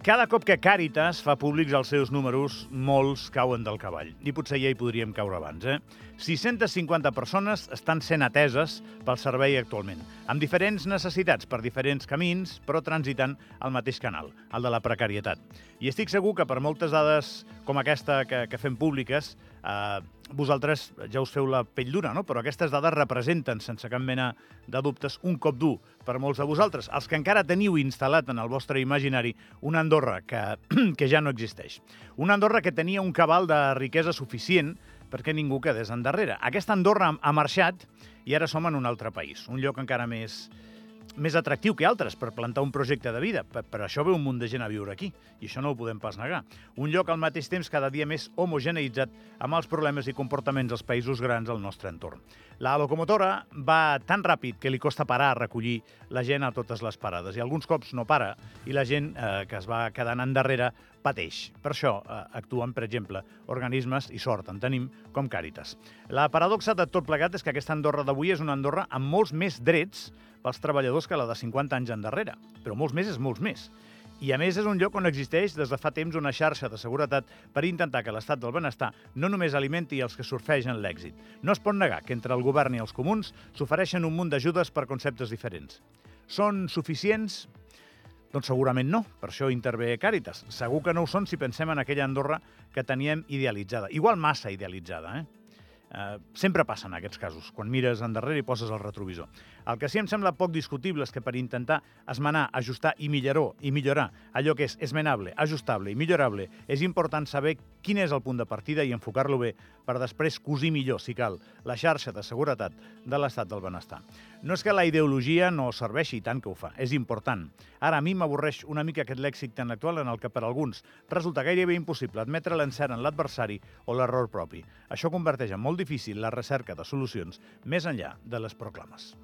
Cada cop que Càritas fa públics els seus números, molts cauen del cavall. I potser ja hi podríem caure abans, eh? 650 persones estan sent ateses pel servei actualment, amb diferents necessitats per diferents camins, però transitant al mateix canal, el de la precarietat. I estic segur que per moltes dades com aquesta que, que fem públiques, eh, vosaltres ja us feu la pell dura, no? però aquestes dades representen, sense cap mena de dubtes, un cop dur per molts de vosaltres, els que encara teniu instal·lat en el vostre imaginari una Andorra que, que ja no existeix. Una Andorra que tenia un cabal de riquesa suficient perquè ningú quedés endarrere. Aquesta Andorra ha marxat i ara som en un altre país, un lloc encara més, més atractiu que altres per plantar un projecte de vida. Per, per això ve un munt de gent a viure aquí, i això no ho podem pas negar. Un lloc al mateix temps cada dia més homogeneïtzat amb els problemes i comportaments dels països grans al nostre entorn. La locomotora va tan ràpid que li costa parar a recollir la gent a totes les parades, i alguns cops no para, i la gent eh, que es va quedant endarrere pateix. Per això eh, actuen, per exemple, organismes, i sort en tenim, com Càritas. La paradoxa de tot plegat és que aquesta Andorra d'avui és una Andorra amb molts més drets pels treballadors que la de 50 anys endarrere. Però molts més és molts més. I a més és un lloc on existeix des de fa temps una xarxa de seguretat per intentar que l'estat del benestar no només alimenti els que surfegen l'èxit. No es pot negar que entre el govern i els comuns s'ofereixen un munt d'ajudes per conceptes diferents. Són suficients? Doncs segurament no, per això intervé Càritas. Segur que no ho són si pensem en aquella Andorra que teníem idealitzada. Igual massa idealitzada, eh? Uh, sempre passen aquests casos, quan mires endarrere i poses el retrovisor. El que sí em sembla poc discutible és que per intentar esmenar, ajustar i millorar, i millorar allò que és esmenable, ajustable i millorable, és important saber quin és el punt de partida i enfocar-lo bé per després cosir millor, si cal, la xarxa de seguretat de l'estat del benestar. No és que la ideologia no serveixi, tant que ho fa, és important. Ara, a mi m'avorreix una mica aquest lèxic tan actual en el que per alguns resulta gairebé impossible admetre l'encert en l'adversari o l'error propi. Això converteix en molt difícil la recerca de solucions més enllà de les proclames.